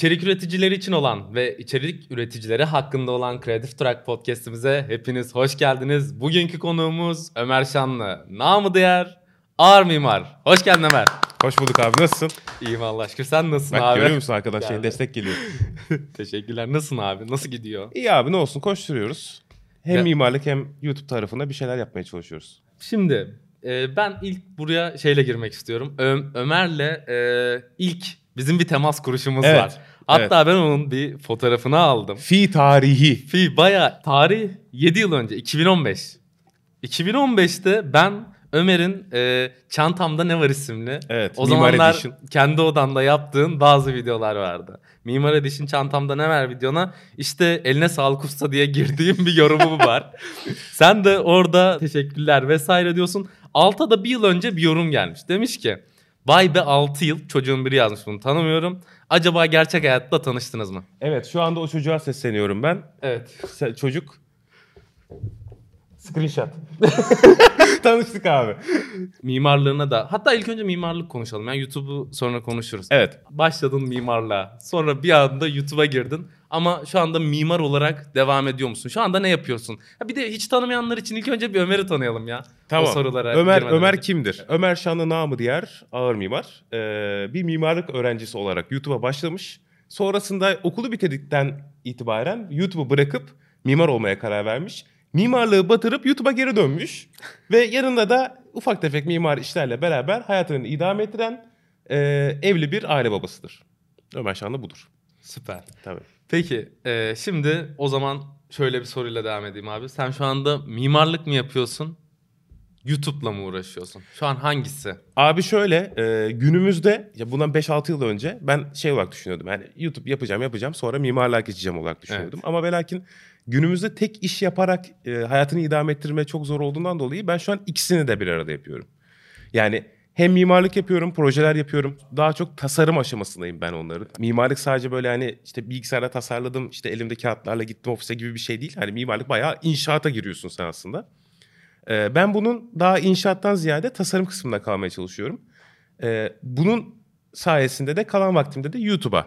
İçerik üreticileri için olan ve içerik üreticileri hakkında olan Creative Track podcast'imize hepiniz hoş geldiniz. Bugünkü konuğumuz Ömer Şanlı. Namı değer ağır mimar. Hoş geldin Ömer. Hoş bulduk abi nasılsın? İyiyim Allah aşkına. Sen nasılsın Bak abi? görüyor musun arkadan şey destek geliyor. Teşekkürler. Nasılsın abi? Nasıl gidiyor? İyi abi ne olsun koşturuyoruz. Hem Ya- mimarlık hem YouTube tarafında bir şeyler yapmaya çalışıyoruz. Şimdi e, ben ilk buraya şeyle girmek istiyorum. Ö- Ömer'le e, ilk bizim bir temas kuruşumuz Evet, var. Hatta ben onun bir fotoğrafını aldım. Fi tarihi. Fi baya tarih 7 yıl önce 2015. 2015'te ben Ömer'in e, Çantamda Ne Var isimli Evet, o Mimar zamanlar Edition. kendi odanda yaptığın bazı videolar vardı. Mimar Edition Çantamda Ne Var videona işte eline sağlık usta diye girdiğim bir yorumum var. Sen de orada teşekkürler vesaire diyorsun. Alta da bir yıl önce bir yorum gelmiş. Demiş ki vay be 6 yıl çocuğun biri yazmış bunu tanımıyorum. Acaba gerçek hayatta tanıştınız mı? Evet şu anda o çocuğa sesleniyorum ben. Evet. Sen- çocuk. Screenshot. Tanıştık abi. mimarlığına da hatta ilk önce mimarlık konuşalım. Yani YouTube'u sonra konuşuruz. Evet. Başladın mimarlığa. Sonra bir anda YouTube'a girdin. Ama şu anda mimar olarak devam ediyor musun? Şu anda ne yapıyorsun? Ha bir de hiç tanımayanlar için ilk önce bir Ömer'i tanıyalım ya. Tamam. O sorulara Ömer Ömer önce. kimdir? Ömer Şanlı namı diğer ağır mimar. Ee, bir mimarlık öğrencisi olarak YouTube'a başlamış. Sonrasında okulu bitirdikten itibaren YouTube'u bırakıp mimar olmaya karar vermiş. Mimarlığı batırıp YouTube'a geri dönmüş. Ve yanında da ufak tefek mimar işlerle beraber hayatını idame ettiren e, evli bir aile babasıdır. Ömer Şanlı budur. Süper. Tabii. Peki e, şimdi o zaman şöyle bir soruyla devam edeyim abi. Sen şu anda mimarlık mı yapıyorsun? YouTube'la mı uğraşıyorsun? Şu an hangisi? Abi şöyle e, günümüzde ya bundan 5-6 yıl önce ben şey olarak düşünüyordum. Yani YouTube yapacağım yapacağım sonra mimarlığa geçeceğim olarak düşünüyordum. Ama ve lakin günümüzde tek iş yaparak e, hayatını idame ettirme çok zor olduğundan dolayı ben şu an ikisini de bir arada yapıyorum. Yani hem mimarlık yapıyorum, projeler yapıyorum. Daha çok tasarım aşamasındayım ben onların. Mimarlık sadece böyle hani işte bilgisayarda tasarladım, işte elimde kağıtlarla gittim ofise gibi bir şey değil. Hani mimarlık bayağı inşaata giriyorsun sen aslında. Ee, ben bunun daha inşaattan ziyade tasarım kısmında kalmaya çalışıyorum. Ee, bunun sayesinde de kalan vaktimde de YouTube'a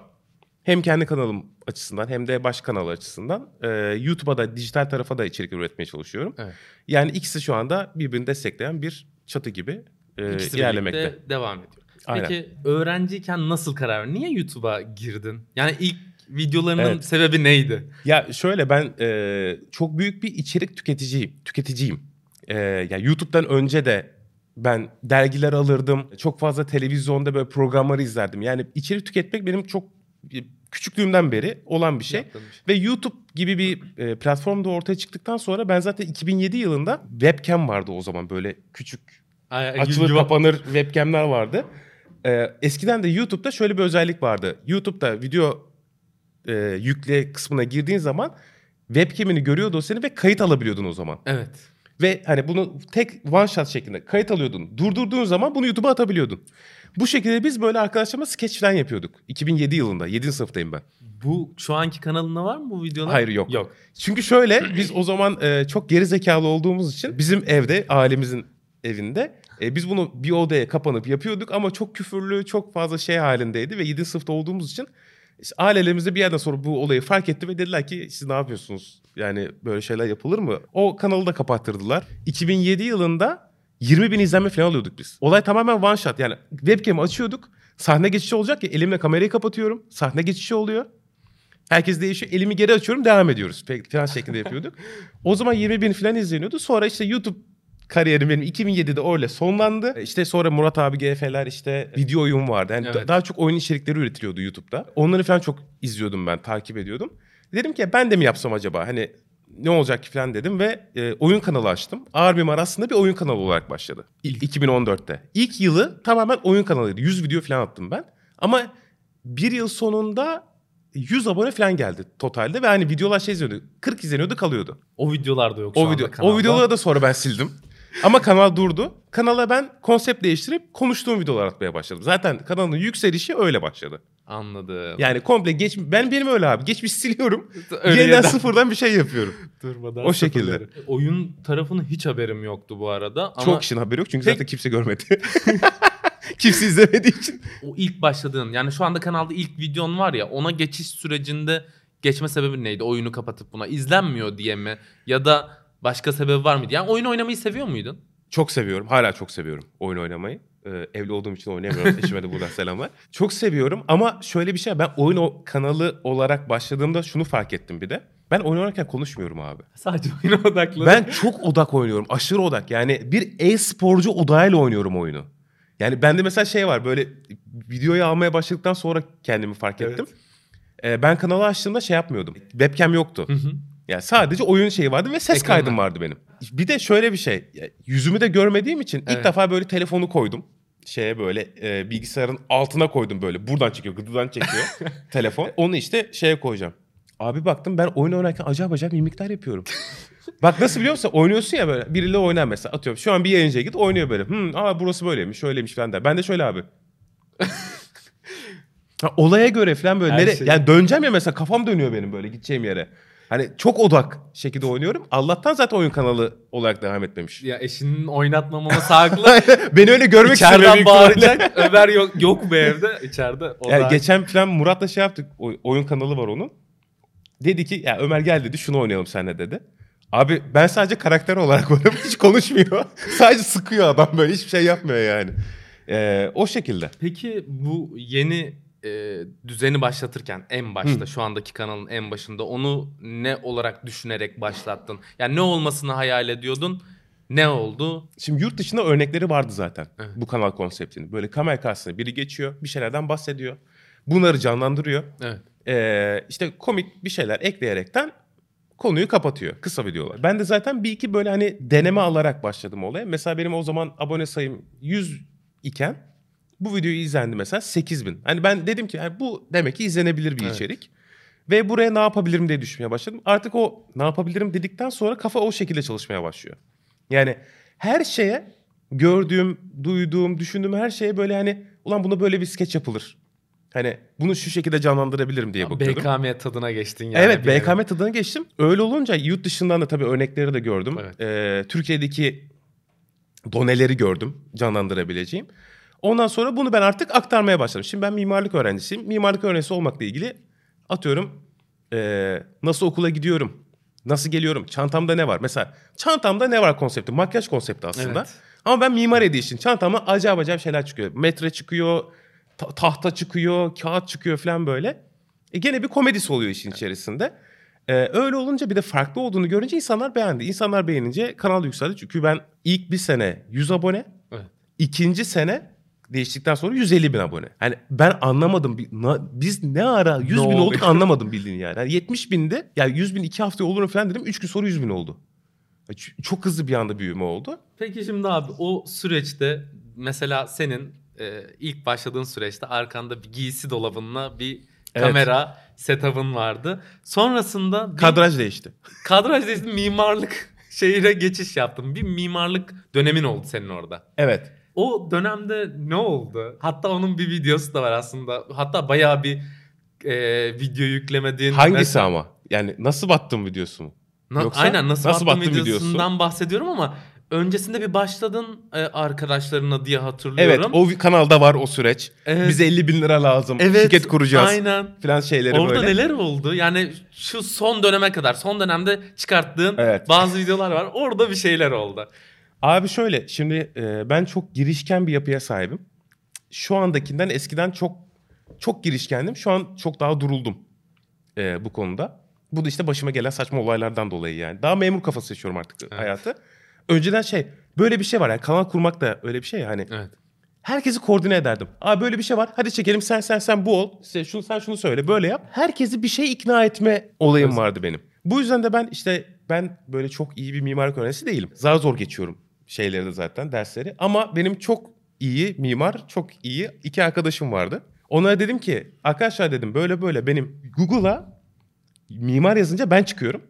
hem kendi kanalım açısından hem de baş kanal açısından e, YouTube'a da dijital tarafa da içerik üretmeye çalışıyorum. Evet. Yani ikisi şu anda birbirini destekleyen bir çatı gibi e, İkisi ilerlemekte. devam ediyor. Aynen. Peki öğrenciyken nasıl karar verdin? Niye YouTube'a girdin? Yani ilk videolarının Evet. sebebi neydi? Ya şöyle ben e, çok büyük bir içerik tüketiciyim. Tüketiciyim. E, ya YouTube'dan önce de ben dergiler alırdım. Çok fazla televizyonda böyle programları izlerdim. Yani içerik tüketmek benim çok e, küçüklüğümden beri olan bir şey. Bir şey. Ve YouTube gibi bir e, platformda ortaya çıktıktan sonra ben zaten 2007 yılında webcam vardı o zaman böyle küçük açılır kapanır webcamler vardı. Ee, eskiden de YouTube'da şöyle bir özellik vardı. YouTube'da video e, yükle kısmına girdiğin zaman webcam'ini görüyordu o seni ve kayıt alabiliyordun o zaman. Evet. Ve hani bunu tek one shot şeklinde kayıt alıyordun. Durdurduğun zaman bunu YouTube'a atabiliyordun. Bu şekilde biz böyle arkadaşlarımla sketch falan yapıyorduk. 2007 yılında. 7. sınıftayım ben. Bu şu anki kanalında var mı bu videolar? Hayır, yok. Yok. Çünkü şöyle biz o zaman e, çok geri zekalı olduğumuz için bizim evde ailemizin evinde e, biz bunu bir odaya kapanıp yapıyorduk ama çok küfürlü çok fazla şey halindeydi ve 7. sınıfta olduğumuz için işte ailelerimiz de bir yerden sonra bu olayı fark etti ve dediler ki siz ne yapıyorsunuz? Yani böyle şeyler yapılır mı? O kanalı da kapattırdılar. 2007 yılında 20 bin izlenme falan alıyorduk biz. Olay tamamen one shot yani webcam'i açıyorduk. Sahne geçişi olacak ya elimle kamerayı kapatıyorum. Sahne geçişi oluyor. Herkes değişiyor. Elimi geri açıyorum devam ediyoruz. Falan şeklinde yapıyorduk. O zaman 20 bin falan izleniyordu. Sonra işte YouTube kariyerim benim 2007'de öyle sonlandı. İşte sonra Murat abi GF'ler işte video oyun vardı. Yani Evet. da- daha çok oyun içerikleri üretiliyordu YouTube'da. Onları falan çok izliyordum ben, takip ediyordum. Dedim ki ben de mi yapsam acaba? Hani ne olacak ki falan dedim ve e, oyun kanalı açtım. Ağır Mimar aslında bir oyun kanalı olarak başladı. İlk 2014'te. İlk yılı tamamen oyun kanalıydı. 100 video falan attım ben. Ama bir yıl sonunda 100 abone falan geldi totalde ve hani videolar şey izleniyordu. 40 izleniyordu kalıyordu. O videolar da yok şu O video o videoları da sonra ben sildim. Ama kanal durdu. Kanala ben konsept değiştirip konuştuğum videolar atmaya başladım. Zaten kanalın yükselişi öyle başladı. Anladım. Yani komple geç ben benim öyle abi. Geçmiş siliyorum. Öyle yeniden yeniden- sıfırdan bir şey yapıyorum. Durmadan O şekilde. sıfırları. Oyun tarafını hiç haberim yoktu bu arada. Ama Çok kişinin haberi yok çünkü Tek- zaten kimse görmedi. Kimse izlemediği için. O ilk başladığın yani şu anda kanalda ilk videon var ya ona geçiş sürecinde geçme sebebi neydi? Oyunu kapatıp buna izlenmiyor diye mi? Ya da başka sebebi var mıydı? Yani oyun oynamayı seviyor muydun? Çok seviyorum. Hala çok seviyorum oyun oynamayı. Ee, evli olduğum için oynayamıyorum. Eşime de buradan selamlar. Çok seviyorum ama şöyle bir şey ben oyun o kanalı olarak başladığımda şunu fark ettim bir de. Ben oyun oynarken konuşmuyorum abi. Sadece oyuna odaklı. Ben çok odak oynuyorum. Aşırı odak. Yani bir e-sporcu odağıyla oynuyorum oyunu. Yani bende mesela şey var böyle videoyu almaya başladıktan sonra kendimi fark Evet. ettim. Ee, ben kanalı açtığımda şey yapmıyordum. Webcam yoktu. Hı hı. Yani sadece oyun şeyi vardı ve ses Ekranlar. kaydım vardı benim. Bir de şöyle bir şey. Yüzümü de görmediğim için ilk Evet. defa böyle telefonu koydum. Şeye böyle e, bilgisayarın altına koydum böyle. Buradan çekiyor, gıdıdan çekiyor telefon. Onu işte şeye koyacağım. Abi baktım ben oyun oynarken acayip acayip mimikler yapıyorum. Bak nasıl biliyor musun? Oynuyorsun ya böyle biriyle oynar mesela. Atıyorum şu an bir yayıncıya git oynuyor böyle. Hmm, aa burası böyleymiş, şöyleymiş falan der. Ben de şöyle abi. Ha, olaya göre falan böyle. Her Nere, şey- Yani döneceğim ya mesela kafam dönüyor benim böyle gideceğim yere. Hani çok odak şekilde oynuyorum. Allah'tan zaten oyun kanalı olarak devam etmemiş. Ya eşinin oynatmamaması haklı. Beni öyle görmek istemiyor İçeriden bağıracak. Ömer yok, yok mu evde? İçeride. O Yani da- geçen falan Murat'la şey yaptık. oy- oyun kanalı var onun. Dedi ki ya Ömer gel dedi şunu oynayalım seninle dedi. Abi ben sadece karakter olarak oynuyorum. Hiç konuşmuyor. sadece sıkıyor adam böyle hiçbir şey yapmıyor yani. Ee, o şekilde. Peki bu yeni e, düzeni başlatırken en başta Hı. şu andaki kanalın en başında onu ne olarak düşünerek başlattın? Yani ne olmasını hayal ediyordun? Ne oldu? Şimdi yurt dışında örnekleri vardı zaten Evet. bu kanal konseptinin. Böyle kamera karşısına biri geçiyor bir şeylerden bahsediyor. Bunları canlandırıyor. Evet. Ee, işte komik bir şeyler ekleyerekten konuyu kapatıyor. Kısa videolar. Ben de zaten bir iki böyle hani deneme alarak başladım olaya. Mesela benim o zaman abone sayım 100 iken bu videoyu izlendi mesela 8000. Hani ben dedim ki yani bu demek ki izlenebilir bir Evet. içerik. Ve buraya ne yapabilirim diye düşünmeye başladım. Artık o ne yapabilirim dedikten sonra kafa o şekilde çalışmaya başlıyor. Yani her şeye gördüğüm, duyduğum, düşündüğüm her şeye böyle hani ulan buna böyle bir skeç yapılır. Hani bunu şu şekilde canlandırabilirim diye bakıyordum. BKM tadına geçtin yani. evet nevi. BKM tadına geçtim. Öyle olunca yurt dışından da tabii örnekleri de gördüm. Evet. Ee, Türkiye'deki doneleri gördüm canlandırabileceğim. Ondan sonra bunu ben artık aktarmaya başladım. Şimdi ben mimarlık öğrencisiyim. Mimarlık öğrencisi olmakla ilgili atıyorum ee, nasıl okula gidiyorum, nasıl geliyorum, çantamda ne var? Mesela çantamda ne var konsepti, makyaj konsepti aslında. Evet. Ama ben mimar edition çantama acayip acayip şeyler çıkıyor. Metre çıkıyor, ta- tahta çıkıyor, kağıt çıkıyor falan böyle. E gene bir komedisi oluyor işin içerisinde. Ee, öyle olunca bir de farklı olduğunu görünce insanlar beğendi. İnsanlar beğenince kanal yükseldi. Çünkü ben ilk bir sene 100 abone, Evet. ikinci sene değiştikten sonra 150 bin abone. Yani ben anlamadım. Biz ne ara 100 bin oldu? olduk anlamadım bildiğin yani. yani 70 bindi. Yani 100 bin iki hafta olur falan dedim. 3 gün sonra 100 bin oldu. Çok hızlı bir anda büyüme oldu. Peki şimdi abi o süreçte mesela senin e, ilk başladığın süreçte arkanda bir giysi dolabınla bir Evet. kamera setup'ın vardı. Sonrasında bir Kadraj değişti. kadraj değişti, mimarlık şehire geçiş yaptın. Bir mimarlık dönemin oldu senin orada. Evet. O dönemde ne oldu? Hatta onun bir videosu da var aslında. Hatta bayağı bir e, video yüklemediğin. Hangisi Mesela- ama? Yani nasıl battım videosu mu? Na- Yoksa Aynen nasıl, nasıl battın battın videosundan bahsediyorum ama öncesinde bir başladın e, arkadaşlarına diye Evet hatırlıyorum. o vi- kanalda var o süreç. Evet. Bize 50 bin lira lazım. Evet, Şirket kuracağız. Aynen. Falan şeyleri Orada böyle. neler oldu? Yani şu son döneme kadar, son dönemde çıkarttığın Evet. bazı videolar var. Orada bir şeyler oldu. Abi şöyle şimdi e, ben çok girişken bir yapıya sahibim. Şu andakinden eskiden çok çok girişkendim. Şu an çok daha duruldum e, bu konuda. Bu da işte başıma gelen saçma olaylardan dolayı yani. Daha memur kafası yaşıyorum artık hayatı. Önceden şey böyle bir şey var yani kanal kurmak da öyle bir şey ya hani. Evet. Herkesi koordine ederdim. Aa böyle bir şey var. Hadi çekelim sen sen sen bu ol. İşte şunu sen şunu söyle. Böyle yap. Herkesi bir şey ikna etme olayım Evet. vardı benim. Bu yüzden de ben işte ben böyle çok iyi bir mimarlık öğrencisi değilim. Zar zor geçiyorum şeyleri de zaten dersleri. Ama benim çok iyi mimar, çok iyi iki arkadaşım vardı. Onlara dedim ki arkadaşlar dedim böyle böyle benim Google'a mimar yazınca ben çıkıyorum.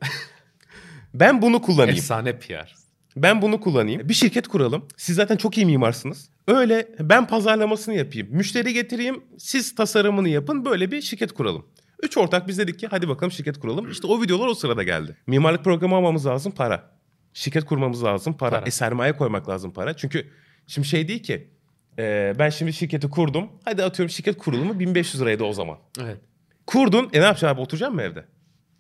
ben bunu kullanayım. Efsane PR. Ben bunu kullanayım. Bir şirket kuralım. Siz zaten çok iyi mimarsınız. Öyle ben pazarlamasını yapayım. Müşteri getireyim. Siz tasarımını yapın. Böyle bir şirket kuralım. Üç ortak biz dedik ki hadi bakalım şirket kuralım. İşte o videolar o sırada geldi. Mimarlık programı almamız lazım para. Şirket kurmamız lazım para. Para. E, sermaye koymak lazım para. Çünkü şimdi şey değil ki Ee, ben şimdi şirketi kurdum. Hadi atıyorum şirket kurulumu 1500 liraydı o zaman. Evet. Kurdun. E ne yapacaksın abi oturacaksın mı evde?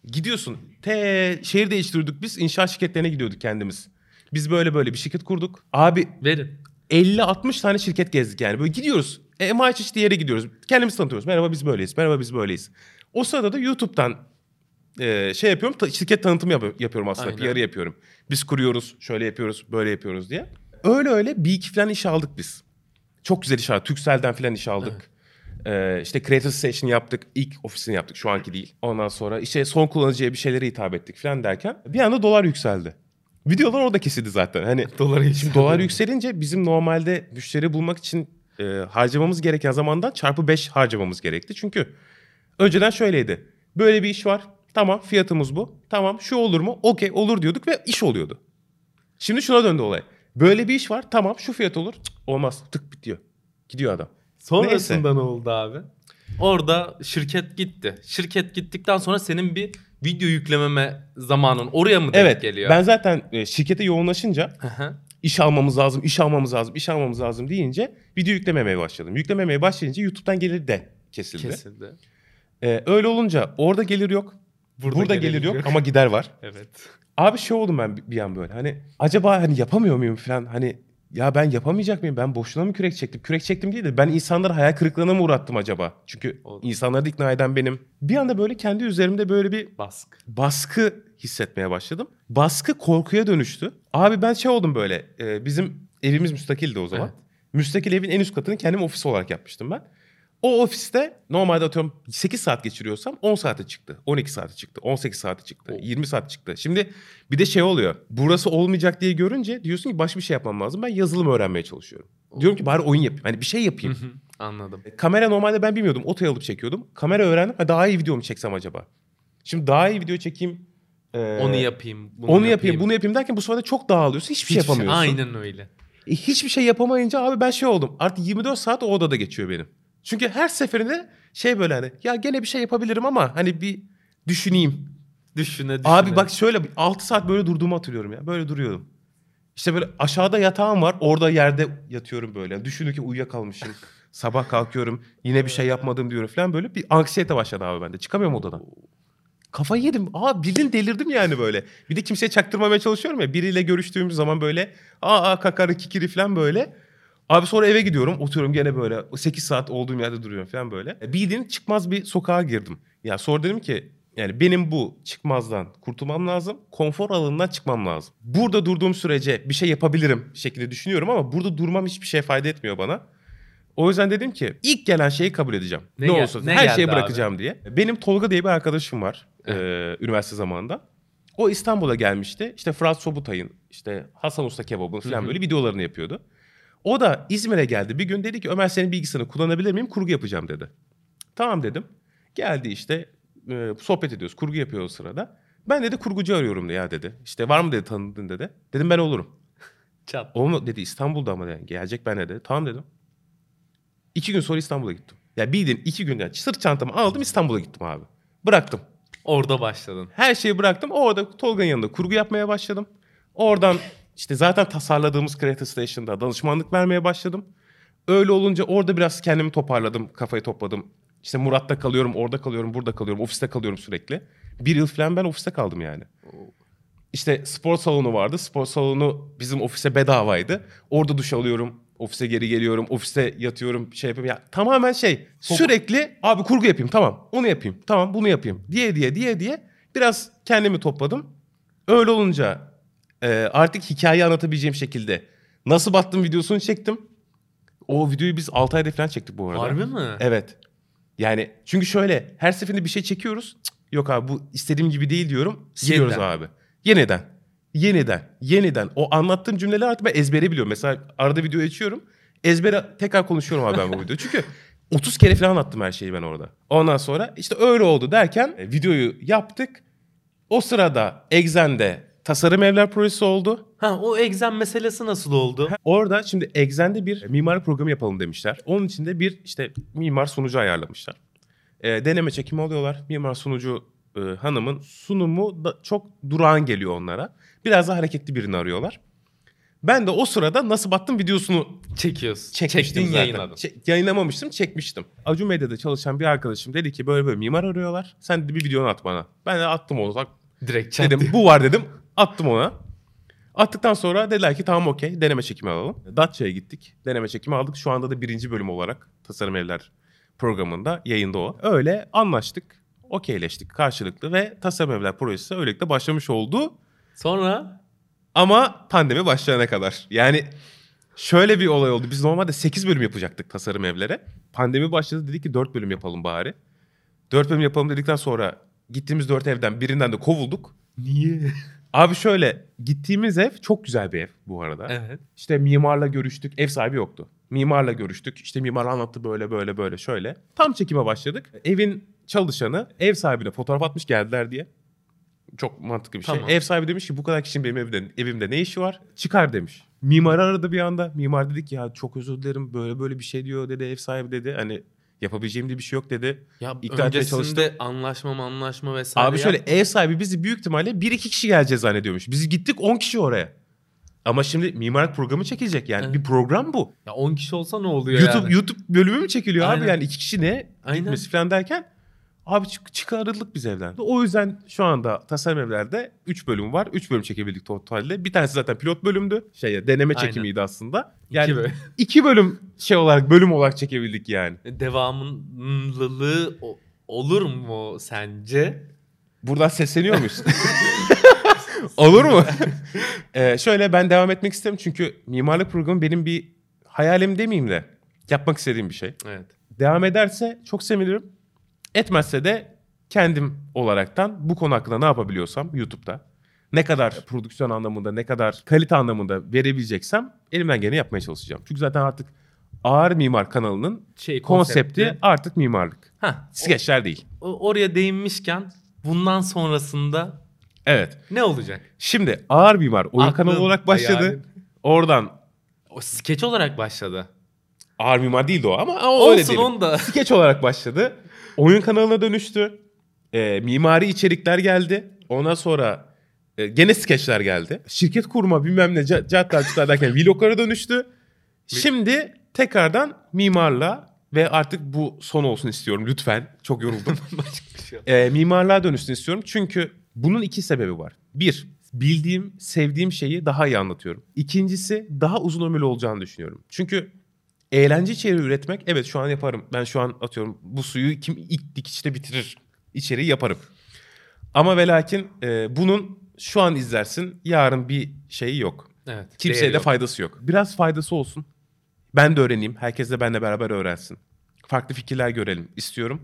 Gidiyorsun. Te şehir değiştirdik biz. inşaat şirketlerine gidiyorduk kendimiz. Biz böyle böyle bir şirket kurduk. Abi Verin. 50-60 tane şirket gezdik yani. Böyle gidiyoruz. E, MH yere gidiyoruz. Kendimizi tanıtıyoruz. Merhaba biz böyleyiz. Merhaba biz böyleyiz. O sırada da YouTube'dan e, şey yapıyorum. ta- şirket tanıtımı yap- yapıyorum aslında. Aynen. PR'ı yapıyorum. Biz kuruyoruz. Şöyle yapıyoruz. Böyle yapıyoruz diye. Öyle öyle bir iki falan iş aldık biz. Çok güzel iş aldık. Turkcell'den falan iş aldık. Ee, işte Creator Station yaptık. İlk ofisini yaptık. Şu anki değil. Ondan sonra işte son kullanıcıya bir şeylere hitap ettik falan derken bir anda dolar yükseldi. Videolar orada kesildi zaten. Hani Doları Şimdi dolar yükselince bizim normalde müşteri bulmak için e, harcamamız gereken zamandan çarpı 5 harcamamız gerekti. Çünkü önceden şöyleydi. Böyle bir iş var. Tamam fiyatımız bu. Tamam şu olur mu? Okey olur diyorduk ve iş oluyordu. Şimdi şuna döndü olay. Böyle bir iş var. Tamam şu fiyat olur. Cık, olmaz. Tık bitiyor. Gidiyor adam. Sonrasında ne oldu abi? Orada şirket gitti. Şirket gittikten sonra senin bir video yüklememe zamanın oraya mı denk Evet. geliyor? Ben zaten e, şirkete yoğunlaşınca iş almamız lazım, iş almamız lazım, iş almamız lazım deyince video yüklememeye başladım. Yüklememeye başlayınca YouTube'dan gelir de kesildi. Kesildi. Ee, öyle olunca orada gelir yok. Burada, gelir, yok, ama gider var. Evet. Abi şey oldum ben bir- an böyle. Hani acaba hani yapamıyor muyum falan. Hani ya ben yapamayacak mıyım? Ben boşuna mı kürek çektim? Kürek çektim değil de ben insanları hayal kırıklığına mı uğrattım acaba? Çünkü Oldu. insanları da ikna eden benim. Bir anda böyle kendi üzerimde böyle bir Baskı. baskı hissetmeye başladım. Baskı korkuya dönüştü. Abi ben şey oldum böyle. e, bizim evimiz müstakildi o zaman. Evet. Müstakil evin en üst katını kendim ofis olarak yapmıştım ben. O ofiste normalde atıyorum 8 saat geçiriyorsam 10 saate çıktı. 12 saate çıktı. 18 saate çıktı. 20 saat çıktı. Şimdi bir de şey oluyor. Burası olmayacak diye görünce diyorsun ki başka bir şey yapmam lazım. Ben yazılım öğrenmeye çalışıyorum. Diyorum ki bari oyun yapayım. Hani bir şey yapayım. Hı hı. Anladım. Kamera normalde ben bilmiyordum. Otoya alıp çekiyordum. Kamera öğrendim. Ha, daha iyi video mu çeksem acaba? Şimdi daha iyi video çekeyim. e, Onu yapayım. Bunu onu yapayım, bunu yapayım derken bu sefer de çok dağılıyorsun. Hiçbir şey Hiçbir şey- yapamıyorsun. Aynen öyle. E, hiçbir şey yapamayınca abi ben şey oldum. Artık 24 saat o odada geçiyor benim. Çünkü her seferinde şey böyle hani ya gene bir şey yapabilirim ama hani bir düşüneyim. Düşüne düşüne. Abi bak şöyle 6 saat böyle durduğumu hatırlıyorum ya. Böyle duruyordum. İşte böyle aşağıda yatağım var. Orada yerde yatıyorum böyle. Düşünürken uyuyakalmışım. Sabah kalkıyorum. Yine bir şey yapmadım diyorum falan böyle. Bir anksiyete başladı abi bende. Çıkamıyorum odadan. Kafayı yedim. Aa bildiğin delirdim yani böyle. Bir de kimseye çaktırmamaya çalışıyorum ya. Biriyle görüştüğümüz zaman böyle aa, kakarı kikiri falan böyle. Abi sonra eve gidiyorum. Oturuyorum gene böyle 8 saat olduğum yerde duruyorum falan böyle. E, Bildiğin çıkmaz bir sokağa girdim. Ya sonra dedim ki yani benim bu çıkmazdan kurtulmam lazım. Konfor alanından çıkmam lazım. Burada durduğum sürece bir şey yapabilirim şeklinde düşünüyorum ama burada durmam hiçbir şey fayda etmiyor bana. O yüzden dedim ki ilk gelen şeyi kabul edeceğim. Ne Ne, gel- olursa olsun. ne her şeyi abi? bırakacağım diye. Benim Tolga diye bir arkadaşım var. E, üniversite zamanında. O İstanbul'a gelmişti. İşte Fırat Sobutay'ın, işte Hasan Usta Kebab'ın falan hı. böyle videolarını yapıyordu. O da İzmir'e geldi. Bir gün dedi ki Ömer senin bilgisayarını kullanabilir miyim? Kurgu yapacağım dedi. Tamam dedim. Geldi işte e, sohbet ediyoruz. Kurgu yapıyor o sırada. Ben dedi kurgucu arıyorum ya dedi. İşte var mı dedi tanıdın dedi. Dedim ben olurum. Çat. Oğlum dedi İstanbul'da ama yani gelecek ben de dedi. Tamam dedim. İki gün sonra İstanbul'a gittim. Ya bildiğin iki günde sırt çantamı aldım İstanbul'a gittim abi. Bıraktım. Orada başladın. Her şeyi bıraktım. Orada Tolga'nın yanında kurgu yapmaya başladım. Oradan işte zaten tasarladığımız Creative Station'da danışmanlık vermeye başladım. Öyle olunca orada biraz kendimi toparladım, kafayı topladım. İşte Murat'ta kalıyorum, orada kalıyorum, burada kalıyorum, ofiste kalıyorum sürekli. Bir yıl falan ben ofiste kaldım yani. İşte spor salonu vardı. Spor salonu bizim ofise bedavaydı. Orada duş alıyorum. Ofise geri geliyorum. Ofiste yatıyorum. Şey yapıyorum. Ya tamamen şey. Sürekli abi kurgu yapayım. Tamam. Onu yapayım. Tamam bunu yapayım. Diye diye diye diye biraz kendimi topladım. Öyle olunca e, artık hikayeyi anlatabileceğim şekilde nasıl battım videosunu çektim. O videoyu biz 6 ayda falan çektik bu arada. Harbi mi? Evet. Yani çünkü şöyle her seferinde bir şey çekiyoruz. Cık, yok abi bu istediğim gibi değil diyorum. Siliyoruz Yeniden. abi. Yeniden. Yeniden. Yeniden. O anlattığım cümleleri artık ben ezbere biliyorum. Mesela arada video açıyorum. Ezbere tekrar konuşuyorum abi ben bu videoyu. Çünkü 30 kere falan anlattım her şeyi ben orada. Ondan sonra işte öyle oldu derken e, videoyu yaptık. O sırada Exen'de tasarım evler projesi oldu. Ha o egzen meselesi nasıl oldu? Orada şimdi Exen'de bir mimari programı yapalım demişler. Onun için de bir işte mimar sunucu ayarlamışlar. Ee, deneme çekimi oluyorlar. Mimar sunucu e, hanımın sunumu da çok durağan geliyor onlara. Biraz daha hareketli birini arıyorlar. Ben de o sırada nasıl battım videosunu Çekiyorsun. çekmiştim Çektin zaten. yayınladın. Yayınlamamıştım çekmiştim. Acun Medya'da çalışan bir arkadaşım dedi ki böyle böyle mimar arıyorlar. Sen de bir videonu at bana. Ben de attım onu. Bak, Direkt çat dedim bu var dedim. Attım ona. Attıktan sonra dediler ki tamam okey deneme çekimi alalım. Datça'ya gittik. Deneme çekimi aldık. Şu anda da birinci bölüm olarak Tasarım Evler programında yayında o. Öyle anlaştık. Okeyleştik karşılıklı ve Tasarım Evler projesi öylelikle başlamış oldu. Sonra Ama pandemi başlayana kadar. Yani şöyle bir olay oldu. Biz normalde 8 bölüm yapacaktık tasarım evlere. Pandemi başladı dedik ki 4 bölüm yapalım bari. 4 bölüm yapalım dedikten sonra gittiğimiz 4 evden birinden de kovulduk. niye? Abi şöyle gittiğimiz ev çok güzel bir ev bu arada. evet. İşte mimarla görüştük. Ev sahibi yoktu. Mimarla görüştük. İşte mimar anlattı böyle böyle böyle şöyle. Tam çekime başladık. Evin çalışanı ev sahibine fotoğraf atmış geldiler diye. Çok mantıklı bir şey. Tamam. Ev sahibi demiş ki bu kadar kişinin benim evimde, evimde ne işi var? Çıkar demiş. Mimar aradı bir anda. Mimar dedi ki ya çok özür dilerim böyle böyle bir şey diyor dedi ev sahibi dedi. Hani yapabileceğim de bir şey yok dedi. Ya İkna öncesinde anlaşma anlaşma vesaire. Abi şöyle yap- ev sahibi bizi büyük ihtimalle bir iki kişi geleceğiz zannediyormuş. Biz gittik 10 kişi oraya. Ama şimdi mimarlık programı çekilecek yani. Evet. Bir program bu. Ya 10 kişi olsa ne oluyor YouTube yani? YouTube bölümü mü çekiliyor abi Aynen. yani iki kişi ne Aynen. gitmesi falan derken abi çık çıkarıldık biz evden. O yüzden şu anda tasarım evlerde 3 bölüm var. 3 bölüm çekebildik totalde. Bir tanesi zaten pilot bölümdü. Şey deneme Aynen. çekimiydi aslında. İki Yani böyle. iki bölüm şey olarak bölüm olarak çekebildik yani. Devamlılığı o- olur mu sence? Buradan sesleniyor muyuz? Olur mu? Ee, şöyle ben devam etmek isterim çünkü mimarlık programı benim bir hayalim demeyeyim de yapmak istediğim bir şey. Evet. Devam ederse çok sevinirim. Etmezse de kendim olaraktan bu konu hakkında ne yapabiliyorsam YouTube'da ne kadar prodüksiyon anlamında ne kadar kalite anlamında verebileceksem elimden geleni yapmaya çalışacağım. Çünkü zaten artık Ağır Mimar kanalının Şey konsepti artık mimarlık. Ha, Skeçler değil. oraya değinmişken bundan sonrasında Evet. ne olacak? Şimdi Ağır Mimar oyun Aklın, kanalı olarak başladı. hayalin. Oradan O skeç olarak başladı. Ağır Mimar değildi o ama, ama öyle Olsun diyelim. onu da. Skeç olarak başladı. Oyun kanalına dönüştü. Ee, mimari içerikler geldi. Ondan sonra e, gene skeçler geldi. Şirket kurma bilmem ne ca- cartlar cutlar derken vloglara dönüştü. Şimdi tekrardan mimarla ve artık bu son olsun istiyorum lütfen. Çok yoruldum. E, mimarlığa dönüşsün istiyorum. Çünkü bunun iki sebebi var. Bir, bildiğim, sevdiğim şeyi daha iyi anlatıyorum. İkincisi, daha uzun ömürlü olacağını düşünüyorum. Çünkü eğlence içeriği üretmek, evet şu an yaparım. Ben şu an atıyorum bu suyu kim ilk dikişte bitirir içeriği yaparım. Ama ve lakin e, bunun şu an izlersin, yarın bir şeyi yok. Evet. Kimseye de yok. faydası yok. Biraz faydası olsun. Ben de öğreneyim. Herkes de benimle beraber öğrensin. Farklı fikirler görelim istiyorum.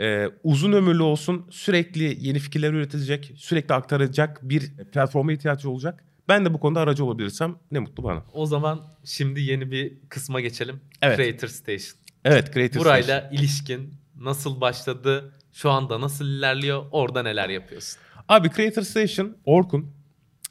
Ee, uzun ömürlü olsun. Sürekli yeni fikirler üretilecek. Sürekli aktaracak bir platforma ihtiyaç olacak. Ben de bu konuda aracı olabilirsem ne mutlu bana. O zaman şimdi yeni bir kısma geçelim. Evet. Creator Station. Evet Station. Burayla ilişkin nasıl başladı? Şu anda nasıl ilerliyor? Orada neler yapıyorsun? Abi Creator Station, Orkun,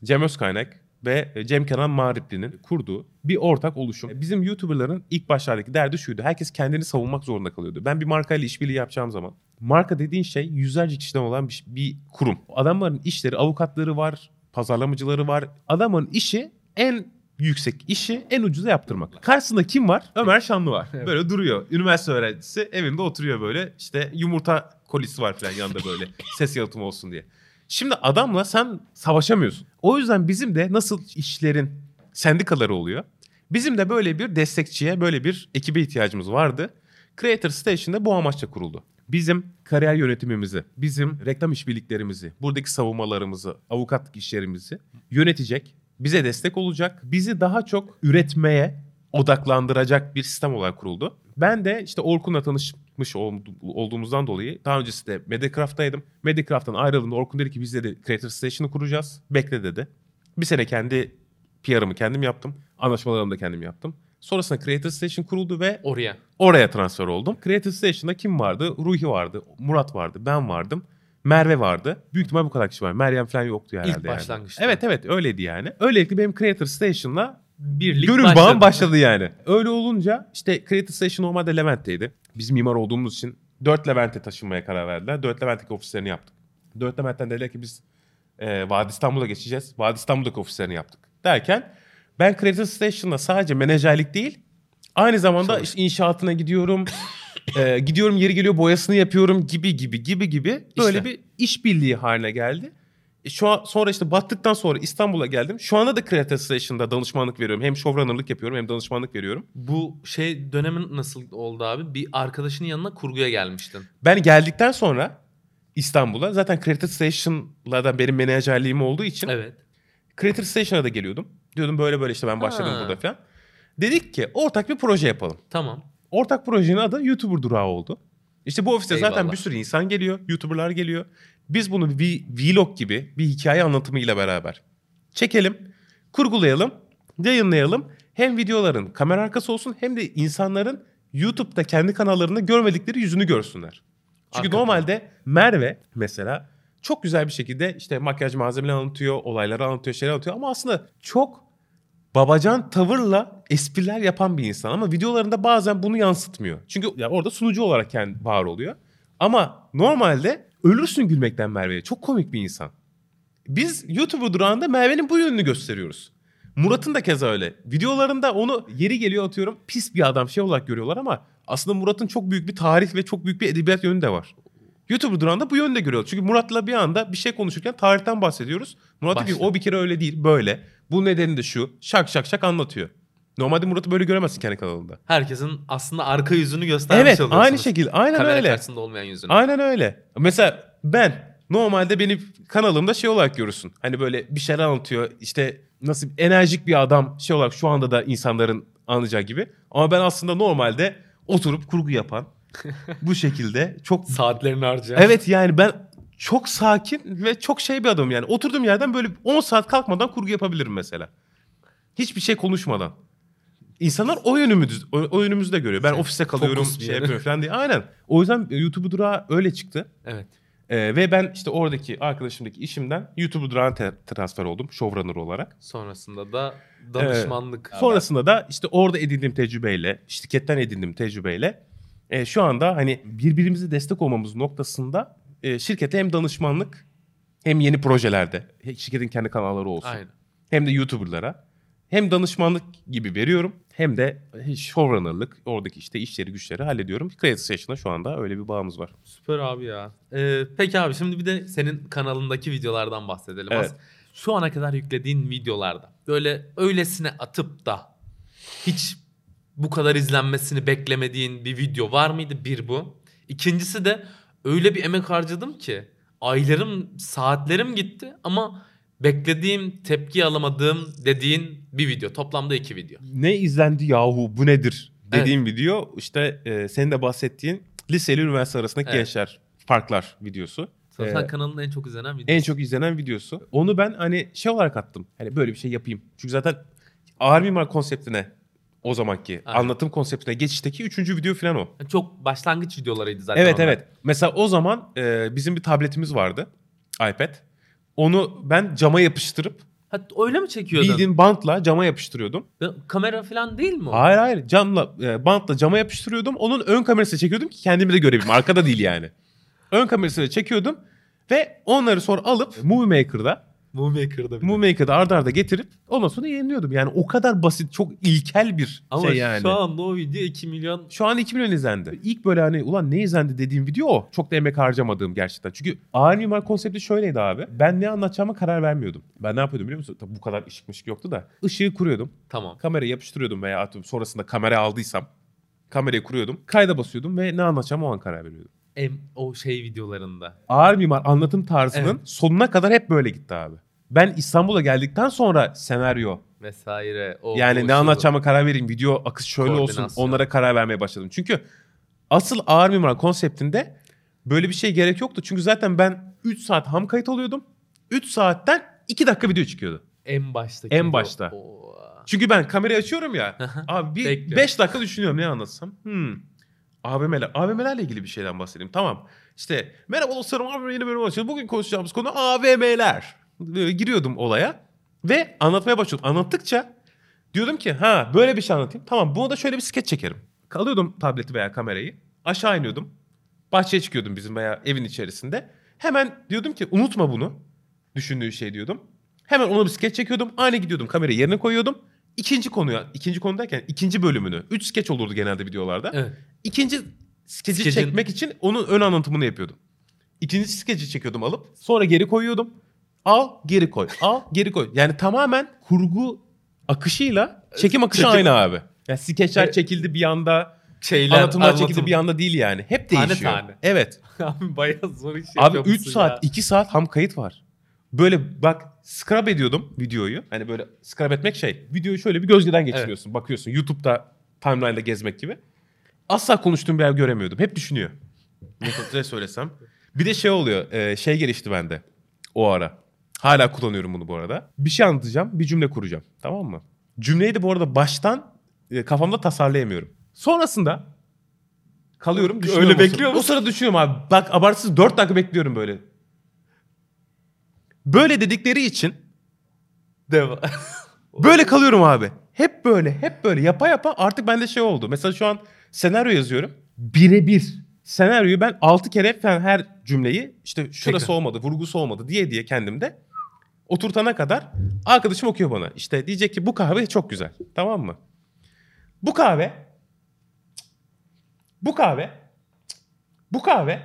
Cem Özkaynak ve Cem Kenan Mağripli'nin kurduğu bir ortak oluşum. Bizim YouTuber'ların ilk başlardaki derdi şuydu. Herkes kendini savunmak zorunda kalıyordu. Ben bir markayla işbirliği yapacağım zaman. Marka dediğin şey yüzlerce kişiden olan bir, bir kurum. Adamların işleri, avukatları var, pazarlamacıları var. Adamın işi en yüksek işi en ucuza yaptırmak. Karşısında kim var? Ömer Şanlı var. Evet. Böyle duruyor. Üniversite öğrencisi evinde oturuyor böyle. İşte yumurta kolisi var falan yanında böyle. Ses yalıtımı olsun diye. Şimdi adamla sen savaşamıyorsun. O yüzden bizim de nasıl işlerin sendikaları oluyor. Bizim de böyle bir destekçiye, böyle bir ekibe ihtiyacımız vardı. Creator Station'da bu amaçla kuruldu. Bizim kariyer yönetimimizi, bizim reklam işbirliklerimizi, buradaki savunmalarımızı, avukatlık işlerimizi yönetecek, bize destek olacak, bizi daha çok üretmeye odaklandıracak bir sistem olarak kuruldu. Ben de işte Orkun'la tanışmış ol- olduğumuzdan dolayı daha öncesinde Mediacraft'taydım. Mediacraft'tan ayrıldığımda Orkun dedi ki biz dedi Creator Station'ı kuracağız. Bekle dedi. Bir sene kendi PR'ımı kendim yaptım. Anlaşmalarımı da kendim yaptım. Sonrasında Creator Station kuruldu ve Oraya. oraya transfer oldum. Creator Station'da kim vardı? Ruhi vardı, Murat vardı, ben vardım. Merve vardı. Büyük ihtimal bu kadar kişi var. Meryem falan yoktu herhalde. İlk yani. başlangıçta. Evet evet öyleydi yani. Öylelikle benim Creator Station'la Birlik Gönül başladı. bağım başladı yani. Öyle olunca işte Creative Station normalde Levent'teydi. Biz mimar olduğumuz için 4 Levent'e taşınmaya karar verdiler. 4 Levent'teki ofislerini yaptık. 4 Levent'ten dediler ki biz e, Vadi İstanbul'a geçeceğiz. Vadi İstanbul'daki ofislerini yaptık. Derken Ben Creative Station'da sadece menajerlik değil aynı zamanda işte inşaatına gidiyorum. e, gidiyorum yeri geliyor boyasını yapıyorum gibi gibi gibi gibi böyle İşte. bir işbirliği haline geldi. E, Şu an sonra işte battıktan sonra İstanbul'a geldim. Şu anda da Creative Station'da danışmanlık veriyorum. Hem showrunner'lık yapıyorum hem danışmanlık veriyorum. Bu şey dönemin nasıl oldu abi? Bir arkadaşının yanına kurguya gelmiştin. Ben geldikten sonra İstanbul'a zaten Creative Station'la da benim menajerliğim olduğu için Evet. Creative Station'a da geliyordum. Diyordum böyle böyle işte ben başladım Ha. burada falan. Dedik ki ortak bir proje yapalım. Tamam. Ortak projenin adı YouTuber Durağı oldu. İşte bu ofiste zaten Eyvallah. bir sürü insan geliyor. YouTuber'lar geliyor. Biz bunu bir vlog gibi bir hikaye anlatımıyla beraber çekelim, kurgulayalım, yayınlayalım. Hem videoların kamera arkası olsun hem de insanların YouTube'da kendi kanallarında görmedikleri yüzünü görsünler. Çünkü Hakikaten. normalde Merve mesela çok güzel bir şekilde işte makyaj malzemeleri anlatıyor, olayları anlatıyor, şeyler anlatıyor ama aslında çok babacan tavırla espriler yapan bir insan ama videolarında bazen bunu yansıtmıyor. Çünkü ya orada sunucu olarak kendi var oluyor. Ama normalde ölürsün gülmekten Merve'ye. Çok komik bir insan. Biz YouTuber durağında Merve'nin bu yönünü gösteriyoruz. Murat'ın da keza öyle. Videolarında onu yeri geliyor atıyorum pis bir adam şey olarak görüyorlar ama aslında Murat'ın çok büyük bir tarih ve çok büyük bir edebiyat yönü de var. YouTuber durağında bu yönde görüyoruz. Çünkü Murat'la bir anda bir şey konuşurken tarihten bahsediyoruz. Murat diyor ki Başla. o bir kere öyle değil böyle. Bu nedeni de şu. Şak şak şak anlatıyor. Normalde Murat'ı böyle göremezsin kendi kanalında. Herkesin aslında arka yüzünü göstermiş Evet oluyorsunuz. aynı şekilde aynen Kamera öyle. karşısında olmayan yüzünü. Aynen öyle. Mesela ben normalde benim kanalımda şey olarak görürsün. Hani böyle bir şeyler anlatıyor. İşte nasıl enerjik bir adam şey olarak şu anda da insanların anlayacağı gibi. Ama ben aslında normalde oturup kurgu yapan bu şekilde çok Saatlerini harcayan. Evet yani ben çok sakin ve çok şey bir adamım yani. Oturduğum yerden böyle 10 saat kalkmadan kurgu yapabilirim mesela. Hiçbir şey konuşmadan. İnsanlar o yönümüzü, o, o yönümüzü de görüyor. Ben Şey, ofiste kalıyorum, şey yere. yapıyorum falan diye. Aynen. O yüzden YouTube durağı öyle çıktı. Evet. Ee, ve ben işte oradaki arkadaşımdaki işimden YouTube durağına te- transfer oldum showrunner olarak. Sonrasında da danışmanlık. Sonrasında da işte orada edindiğim tecrübeyle, şirketten edindiğim tecrübeyle e, şu anda hani birbirimize destek olmamız noktasında e, şirkete hem danışmanlık hem yeni projelerde şirketin kendi kanalları olsun. Aynen. Hem de YouTuber'lara hem danışmanlık gibi veriyorum hem de showrunner'lık oradaki işte işleri güçleri hallediyorum. Creative Station'da şu anda öyle bir bağımız var. Süper abi ya. Ee, peki abi şimdi bir de senin kanalındaki videolardan bahsedelim. Evet. Az- Şu ana kadar yüklediğin videolarda böyle öylesine atıp da hiç bu kadar izlenmesini beklemediğin bir video var mıydı? Bir bu. İkincisi de öyle bir emek harcadım ki aylarım, saatlerim gitti ama beklediğim, tepki alamadığım dediğin bir video. Toplamda iki video. ne izlendi yahu bu nedir dediğim video işte e, senin de bahsettiğin lise ile üniversite arasındaki Evet. gençler farklar videosu. Zaten Ee, kanalın en çok izlenen videosu. en çok izlenen videosu. Onu ben hani şey olarak attım. Hani böyle bir şey yapayım. Çünkü zaten ağır mimar konseptine o zamanki Aynen. anlatım konseptine geçişteki üçüncü video falan o. Çok başlangıç videolarıydı zaten evet onlar. evet. Mesela o zaman e, bizim bir tabletimiz vardı. iPad. Onu ben cama yapıştırıp Ha, öyle mi çekiyordun? bildiğin bantla cama yapıştırıyordum. Ya, Kamera falan değil mi o? Hayır hayır camla e, bantla cama yapıştırıyordum. Onun ön kamerasını çekiyordum ki kendimi de görebileyim. Arkada değil yani. Ön kamerasını çekiyordum ve onları sonra alıp Movie Maker'da Movie Maker'da bir de. Movie Maker'da arda arda getirip ondan sonra yayınlıyordum. Yani o kadar basit, çok ilkel bir Ama şey yani. şu anda o video 2 milyon Şu an 2 milyon izlendi. İlk böyle hani ulan ne izlendi dediğim video o. Çok da emek harcamadığım gerçekten. Çünkü ağır mimar konsepti şöyleydi abi. Ben ne anlatacağıma karar vermiyordum. Ben ne yapıyordum biliyor musun? Tabii bu kadar ışık mışık yoktu da. Işığı kuruyordum. tamam. Kamerayı yapıştırıyordum veya atıyorum sonrasında kamera aldıysam kamerayı kuruyordum. Kayda basıyordum ve ne anlatacağıma o an karar veriyordum. Em, o şey videolarında. Ağır mimar anlatım tarzının Evet. sonuna kadar hep böyle gitti abi. Ben İstanbul'a geldikten sonra senaryo, Vesaire. O, yani o, ne anlatacağıma karar vereyim. Video akış şöyle olsun. Onlara karar vermeye başladım. Çünkü asıl ağır mimar konseptinde böyle bir şey gerek yoktu. Çünkü zaten ben 3 saat ham kayıt alıyordum. 3 saatten 2 dakika video çıkıyordu. En baştaki. En başta. Oo. Çünkü ben kamerayı açıyorum ya. abi bir Bekliyorum. 5 dakika düşünüyorum ne anlatsam. Hmm. AVM'ler. AVM'lerle ilgili bir şeyden bahsedeyim. Tamam. İşte merhaba dostlarım AVM yeni bölüm açıldı. Bugün konuşacağımız konu AVM'ler. Böyle giriyordum olaya ve anlatmaya başlıyordum. Anlattıkça diyordum ki ha böyle bir şey anlatayım. Tamam buna da şöyle bir skeç çekerim. Alıyordum tableti veya kamerayı. Aşağı iniyordum. Bahçeye çıkıyordum bizim veya evin içerisinde. Hemen diyordum ki unutma bunu. Düşündüğü şey diyordum. Hemen ona bir skeç çekiyordum. Aynı gidiyordum kamerayı yerine koyuyordum. ikinci konuya, ikinci konu derken ikinci bölümünü. Üç skeç olurdu genelde videolarda. Evet. İkinci skeci Skecin- çekmek için onun ön anlatımını yapıyordum. İkinci skeci çekiyordum alıp sonra geri koyuyordum. Al geri koy. Al geri koy. Yani tamamen kurgu akışıyla çekim akışı Çekim- aynı abi. Yani skeçler Evet. çekildi bir anda, Şeyler, anlatımlar anlatım. çekildi bir anda değil yani. Hep Tane değişiyor. tane. Evet. Abi bayağı zor iş Abi yapıyormuşsun 3 saat, ya. 2 saat ham kayıt var. Böyle bak scrub ediyordum videoyu. Hani böyle scrub etmek şey. Videoyu şöyle bir gözden geçiriyorsun. Bakıyorsun YouTube'da timeline'da gezmek gibi. Asla konuştuğum bir yer göremiyordum. Hep düşünüyor. Ne ne söylesem. Bir de şey oluyor. e, şey gelişti bende o ara. Hala kullanıyorum bunu bu arada. Bir şey anlatacağım. Bir cümle kuracağım. Tamam mı? Cümleyi de bu arada baştan e, kafamda tasarlayamıyorum. Sonrasında kalıyorum. Öyle o sırada. bekliyor O musun? sırada düşünüyorum abi. Bak abartısız 4 dakika bekliyorum böyle. Böyle dedikleri için Devam. böyle kalıyorum abi. Hep böyle, hep böyle yapa yapa artık bende şey oldu. Mesela şu an senaryo yazıyorum. Birebir. Senaryoyu ben 6 kere falan her cümleyi işte şurası Tekrar. olmadı, vurgusu olmadı diye diye kendimde oturtana kadar arkadaşım okuyor bana. İşte diyecek ki bu kahve çok güzel. Tamam mı? Bu kahve bu kahve bu kahve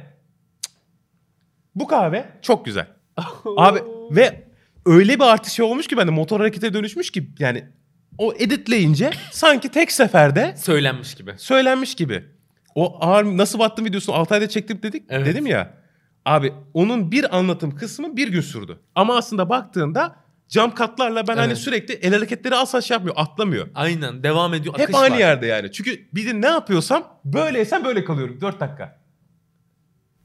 bu kahve çok güzel. Abi ve öyle bir artış olmuş ki bende motor harekete dönüşmüş ki yani o editleyince sanki tek seferde Söylenmiş gibi. söylenmiş gibi. O ağır nasıl battım videosunu 6 ayda çektim dedik Evet. dedim ya. Abi onun bir anlatım kısmı bir gün sürdü. Ama aslında baktığında cam katlarla ben hani Evet. sürekli el hareketleri asla şey yapmıyor, atlamıyor. Aynen devam ediyor. Hep aynı var. yerde yani. Çünkü bir de ne yapıyorsam böyleysem böyle kalıyorum 4 dakika.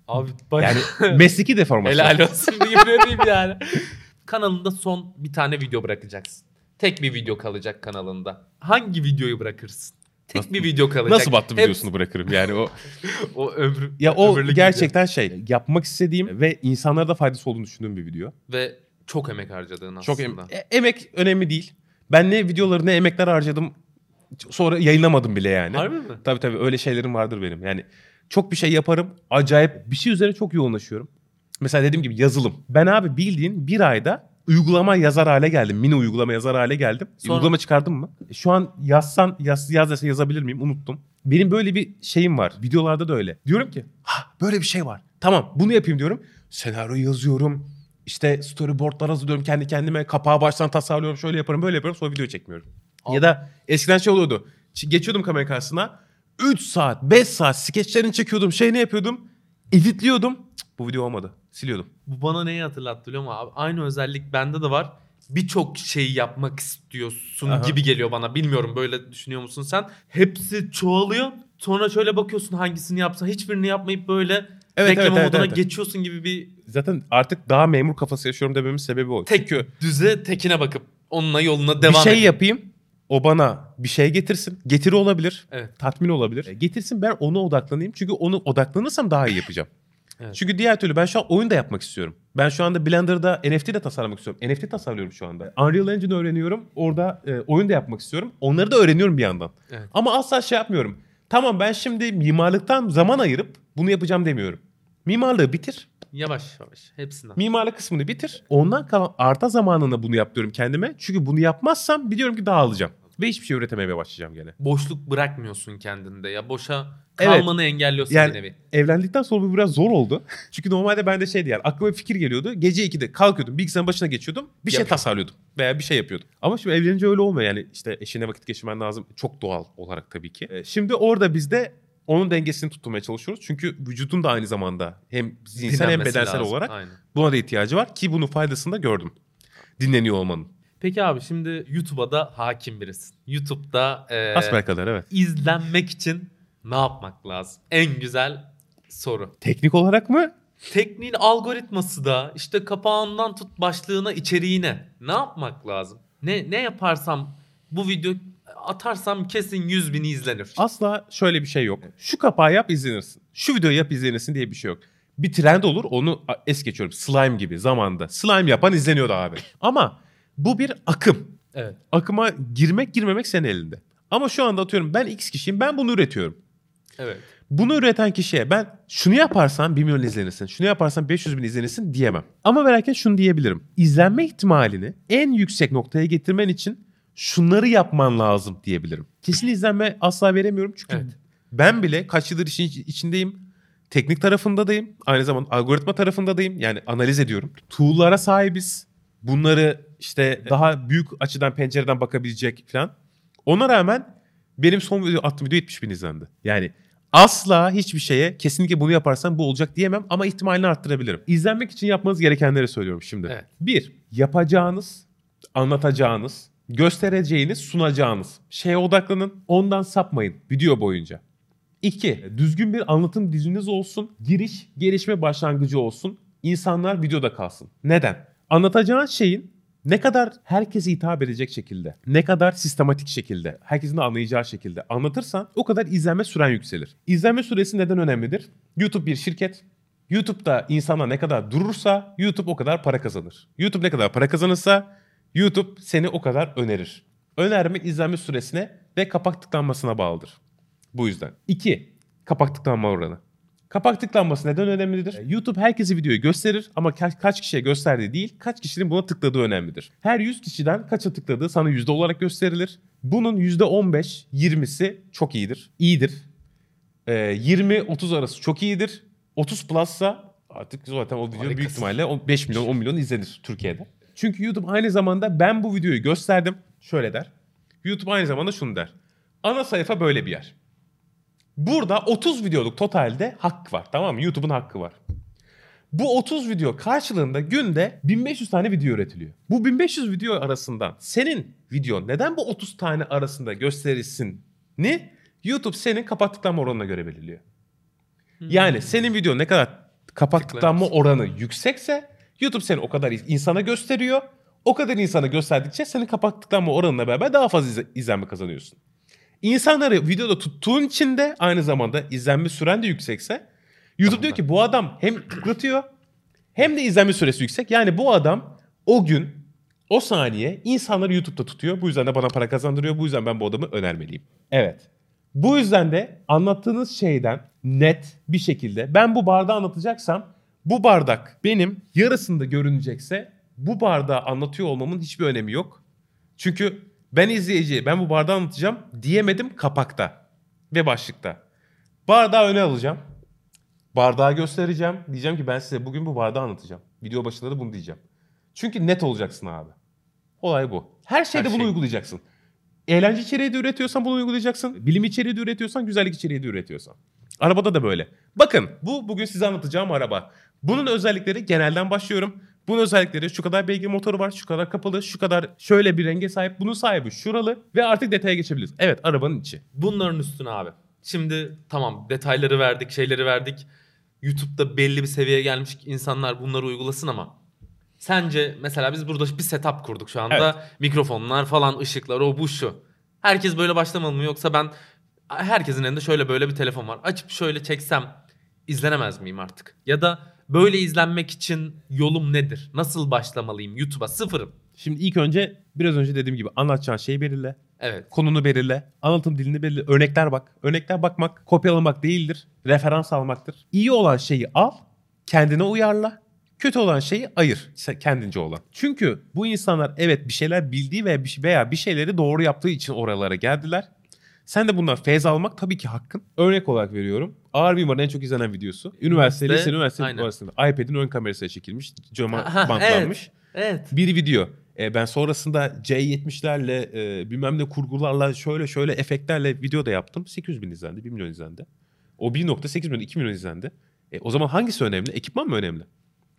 Abi bayağı Yani mesleki deformasyon. helal olsun diyeyim yani. Kanalında son bir tane video bırakacaksın. Tek bir video kalacak kanalında. Hangi videoyu bırakırsın? Tek Nasıl- bir video kalacak. Nasıl battı Hep- videosunu bırakırım yani o. O ömrü. Ya o gerçekten şey yapmak istediğim ve insanlara da faydası olduğunu düşündüğüm bir video. video. Ve çok emek harcadığın Çok aslında. em- e- emek önemli değil. Ben ne videoları ne emekler harcadım sonra yayınlamadım bile yani. Harbi mi? Tabii tabii öyle şeylerim vardır benim. Yani çok bir şey yaparım. Acayip bir şey üzerine çok yoğunlaşıyorum. Mesela dediğim gibi yazılım. Ben abi bildiğin bir ayda uygulama yazar hale geldim. Mini uygulama yazar hale geldim. Sonra- Uygulama çıkardım mı? Şu an yazsan yaz, yaz dese yazabilir miyim? Unuttum. Benim böyle bir şeyim var. Videolarda da öyle. Diyorum ki ha böyle bir şey var. Tamam bunu yapayım diyorum. Senaryo yazıyorum. İşte storyboardlar hazırlıyorum kendi kendime. Kapağı baştan tasarlıyorum. Şöyle yaparım böyle yaparım. Sonra video çekmiyorum. Ya da eskiden şey oluyordu. Geçiyordum kamera karşısına. 3 saat, 5 saat skeçlerini çekiyordum. Şey ne yapıyordum? Editliyordum. Bu video olmadı. Siliyordum. Bu bana neyi hatırlattı biliyor musun abi? Aynı özellik bende de var. Birçok şeyi yapmak istiyorsun Aha. gibi geliyor bana. Bilmiyorum böyle düşünüyor musun sen? Hepsi çoğalıyor. Sonra şöyle bakıyorsun hangisini yapsa hiçbirini yapmayıp böyle Evet, bekleme evet, evet, moduna evet. geçiyorsun gibi bir Zaten artık daha memur kafası yaşıyorum dememin sebebi o. tek Çünkü düze tekine bakıp onunla yoluna bir devam şey ediyor. yapayım. O bana bir şey getirsin. Getiri olabilir. Evet. Tatmin olabilir. E, Getirsin ben ona odaklanayım. Çünkü onu odaklanırsam daha iyi yapacağım. Evet. Çünkü diğer türlü ben şu an oyun da yapmak istiyorum. Ben şu anda Blender'da NFT de tasarlamak istiyorum. NFT tasarlıyorum şu anda. Unreal Engine öğreniyorum. Orada e, oyun da yapmak istiyorum. Onları da öğreniyorum bir yandan. Evet. Ama asla şey yapmıyorum. Tamam ben şimdi mimarlıktan zaman ayırıp bunu yapacağım demiyorum. Mimarlığı bitir. Yavaş yavaş hepsinden. Mimarlık kısmını bitir. Ondan kalan arta zamanında bunu yap diyorum kendime. Çünkü bunu yapmazsam biliyorum ki dağılacağım. Ve hiçbir şey üretememeye başlayacağım gene. Boşluk bırakmıyorsun kendinde ya. Boşa Evet. kalmanı engelliyorsun Yani- bir nevi. Evlendikten sonra bu biraz zor oldu. Çünkü normalde bende şeydi yani aklıma bir fikir geliyordu. Gece 2'de kalkıyordum bilgisayarın başına geçiyordum. Bir şey Yapıyordum. tasarlıyordum veya bir şey yapıyordum. Ama şimdi evlenince öyle olmuyor yani işte eşine vakit geçirmen lazım. Çok doğal olarak tabii ki. Ee, Şimdi orada biz de onun dengesini tutturmaya çalışıyoruz. Çünkü vücudun da aynı zamanda hem zihinsel hem bedensel lazım. olarak Aynen. buna da ihtiyacı var. Ki bunun faydasını da gördüm. Dinleniyor olmanın. Peki abi şimdi YouTube'a da hakim birisin. YouTube'da e, Hasbelkader evet. izlenmek için ne yapmak lazım? En güzel soru. Teknik olarak mı? Tekniğin algoritması da işte kapağından tut başlığına içeriğine ne yapmak lazım? Ne ne yaparsam bu video atarsam kesin 100 bin izlenir. Asla şöyle bir şey yok. Şu kapağı yap izlenirsin. Şu videoyu yap izlenirsin diye bir şey yok. Bir trend olur onu es geçiyorum. Slime gibi zamanda. Slime yapan izleniyordu abi. Ama bu bir akım. Evet. Akıma girmek girmemek senin elinde. Ama şu anda atıyorum ben X kişiyim ben bunu üretiyorum. Evet. Bunu üreten kişiye ben şunu yaparsan 1 milyon izlenirsin, şunu yaparsan 500 bin izlenirsin diyemem. Ama ve lakin şunu diyebilirim. İzlenme ihtimalini en yüksek noktaya getirmen için şunları yapman lazım diyebilirim. Kesin izlenme asla veremiyorum çünkü Evet. ben bile kaç yıldır işin iç- içindeyim. Teknik tarafındadayım. Aynı zamanda algoritma tarafındadayım. Yani analiz ediyorum. Tool'lara sahibiz. Bunları işte daha büyük açıdan pencereden bakabilecek falan. Ona rağmen benim son video attığım video 70 bin izlendi. Yani asla hiçbir şeye kesinlikle bunu yaparsan bu olacak diyemem ama ihtimalini arttırabilirim. İzlenmek için yapmanız gerekenleri söylüyorum şimdi. Evet. Bir, yapacağınız, anlatacağınız, göstereceğiniz, sunacağınız şeye odaklanın. Ondan sapmayın video boyunca. İki, düzgün bir anlatım diliniz olsun. Giriş, gelişme başlangıcı olsun. İnsanlar videoda kalsın. Neden? Anlatacağın şeyin ne kadar herkese hitap edecek şekilde, ne kadar sistematik şekilde, herkesin anlayacağı şekilde anlatırsan o kadar izlenme süren yükselir. İzlenme süresi neden önemlidir? YouTube bir şirket. YouTube'da insanlar ne kadar durursa YouTube o kadar para kazanır. YouTube ne kadar para kazanırsa YouTube seni o kadar önerir. Önerme izlenme süresine ve kapak tıklanmasına bağlıdır. Bu yüzden. 2. Kapak tıklanma oranı. Kapak tıklanması neden önemlidir? YouTube herkese videoyu gösterir ama ka- kaç kişiye gösterdiği değil, kaç kişinin buna tıkladığı önemlidir. Her 100 kişiden kaça tıkladığı sana yüzde olarak gösterilir. Bunun yüzde 15-20'si çok iyidir. İyidir. Ee, 20-30 arası çok iyidir. 30 plus'sa artık zaten o video büyük ihtimalle on- 5 milyon 10 milyon izlenir Türkiye'de. Çünkü YouTube aynı zamanda ben bu videoyu gösterdim. Şöyle der. YouTube aynı zamanda şunu der. Ana sayfa böyle bir yer. Burada 30 videoluk totalde hak var tamam mı? YouTube'un hakkı var. Bu 30 video karşılığında günde 1500 tane video üretiliyor. Bu 1500 video arasından senin videon neden bu 30 tane arasında gösterilsin ni YouTube senin kapak tıklanma oranına göre belirliyor. Yani senin videon ne kadar kapak tıklanma oranı yüksekse YouTube seni o kadar insana gösteriyor. O kadar insana gösterdikçe senin kapak tıklanma oranına beraber daha fazla izle- izlenme kazanıyorsun. İnsanları videoda tuttuğun için de aynı zamanda izlenme süren de yüksekse YouTube diyor ki bu adam hem tıklatıyor hem de izlenme süresi yüksek. Yani bu adam o gün o saniye insanları YouTube'da tutuyor. Bu yüzden de bana para kazandırıyor. Bu yüzden ben bu adamı önermeliyim. Evet. Bu yüzden de anlattığınız şeyden net bir şekilde ben bu bardağı anlatacaksam bu bardak benim yarısında görünecekse bu bardağı anlatıyor olmamın hiçbir önemi yok. Çünkü ben izleyiciye ben bu bardağı anlatacağım diyemedim kapakta ve başlıkta. Bardağı öne alacağım. Bardağı göstereceğim. Diyeceğim ki ben size bugün bu bardağı anlatacağım. Video başında da bunu diyeceğim. Çünkü net olacaksın abi. Olay bu. Her şeyde Her bunu şey. uygulayacaksın. Eğlence içeriği de üretiyorsan bunu uygulayacaksın. Bilim içeriği de üretiyorsan, güzellik içeriği de üretiyorsan. Arabada da böyle. Bakın bu bugün size anlatacağım araba. Bunun özellikleri genelden başlıyorum. Bunun özellikleri şu kadar beygir motoru var, şu kadar kapalı, şu kadar şöyle bir renge sahip. Bunun sahibi şuralı ve artık detaya geçebiliriz. Evet arabanın içi. Bunların üstüne abi. Şimdi tamam detayları verdik, şeyleri verdik. YouTube'da belli bir seviyeye gelmiş insanlar bunları uygulasın ama sence mesela biz burada bir setup kurduk şu anda. Mikrofonlar falan, ışıklar, o bu şu. Herkes böyle başlamalı mı yoksa ben herkesin elinde şöyle böyle bir telefon var. Açıp şöyle çeksem izlenemez miyim artık? Ya da böyle izlenmek için yolum nedir? Nasıl başlamalıyım YouTube'a? Sıfırım. Şimdi ilk önce biraz önce dediğim gibi anlatacağın şeyi belirle. Evet. Konunu belirle. Anlatım dilini belirle. Örnekler bak. Örnekler bakmak kopyalamak değildir. Referans almaktır. İyi olan şeyi al. Kendine uyarla. Kötü olan şeyi ayır. Kendince olan. Çünkü bu insanlar evet bir şeyler bildiği veya bir, şey- veya bir şeyleri doğru yaptığı için oralara geldiler. Sen de bundan feyz almak tabii ki hakkın. Örnek olarak veriyorum. Ağır Mimar'ın en çok izlenen videosu. Üniversite, Üniversite, lise üniversite arasında iPad'in ön kamerasına çekilmiş. Cama Aha, bantlanmış Evet. bir video. E, ben sonrasında C70'lerle e, bilmem ne kurgularla şöyle şöyle efektlerle video da yaptım. 800 bin izlendi, 1 milyon izlendi. O 1.8 milyon, 2 milyon izlendi. E, o zaman hangisi önemli? Ekipman mı önemli?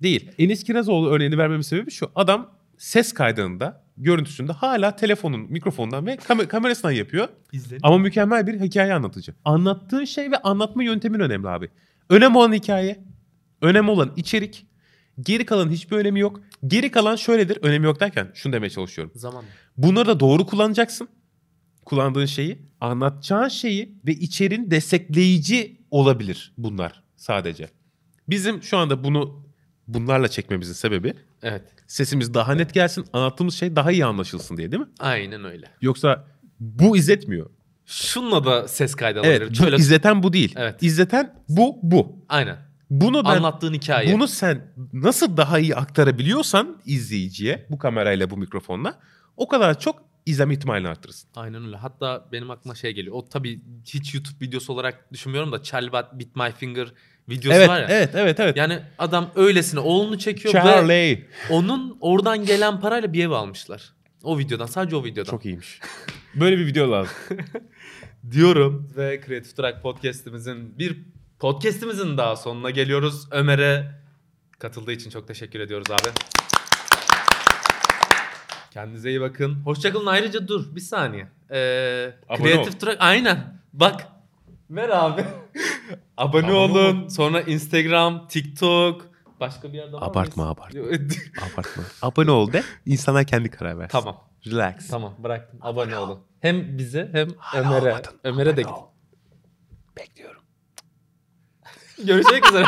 Değil. Enis Kirazoğlu örneğini vermemin sebebi şu. Adam ses kaydında, görüntüsünde hala telefonun, mikrofondan ve kam- kamerasından yapıyor. İzledim. Ama mükemmel bir hikaye anlatıcı. Anlattığın şey ve anlatma yöntemin önemli abi. Önemli olan hikaye, önemli olan içerik. Geri kalan hiçbir önemi yok. Geri kalan şöyledir. Önemi yok derken şunu demeye çalışıyorum. Zaman. Bunları da doğru kullanacaksın. Kullandığın şeyi, anlatacağın şeyi ve içerin destekleyici olabilir bunlar sadece. Bizim şu anda bunu bunlarla çekmemizin sebebi Evet. sesimiz daha net gelsin, anlattığımız şey daha iyi anlaşılsın diye değil mi? Aynen öyle. Yoksa bu izletmiyor. Şunla da ses kaydı alabilir. Evet, bu Şöyle izleten bu değil. Evet. İzleten bu, bu. aynen. Bunu ben Anlattığın hikaye. bunu sen nasıl daha iyi aktarabiliyorsan izleyiciye bu kamerayla bu mikrofonla o kadar çok izleme ihtimalini arttırırsın. Aynen öyle. Hatta benim aklıma şey geliyor. O tabii hiç YouTube videosu olarak düşünmüyorum da Chalbat Bit My Finger videosu Evet, var ya. evet, evet, evet. Yani adam öylesine oğlunu çekiyor ve Charlie. onun oradan gelen parayla bir ev almışlar. O videodan sadece o videodan. Çok iyiymiş. Böyle bir video lazım. diyorum. Ve Creative Track podcast'imizin bir podcast'imizin daha sonuna geliyoruz. Ömer'e katıldığı için çok teşekkür ediyoruz abi. Kendinize iyi bakın. Hoşçakalın. Ayrıca dur bir saniye. Ee, Creative ol. Track aynen. Bak. Ver abi. Abone, Abone olun. Sonra Instagram, TikTok. Başka bir yerde var Abartma, mıyız? abartma. Abartma. Abone ol de. İnsanlar kendi karar versin. tamam. Relax. Tamam bıraktım. Abone olun. Hem bize hem Ömer'e. olmadın. Ömer'e de Abone git. ol. Bekliyorum. Görüşmek üzere.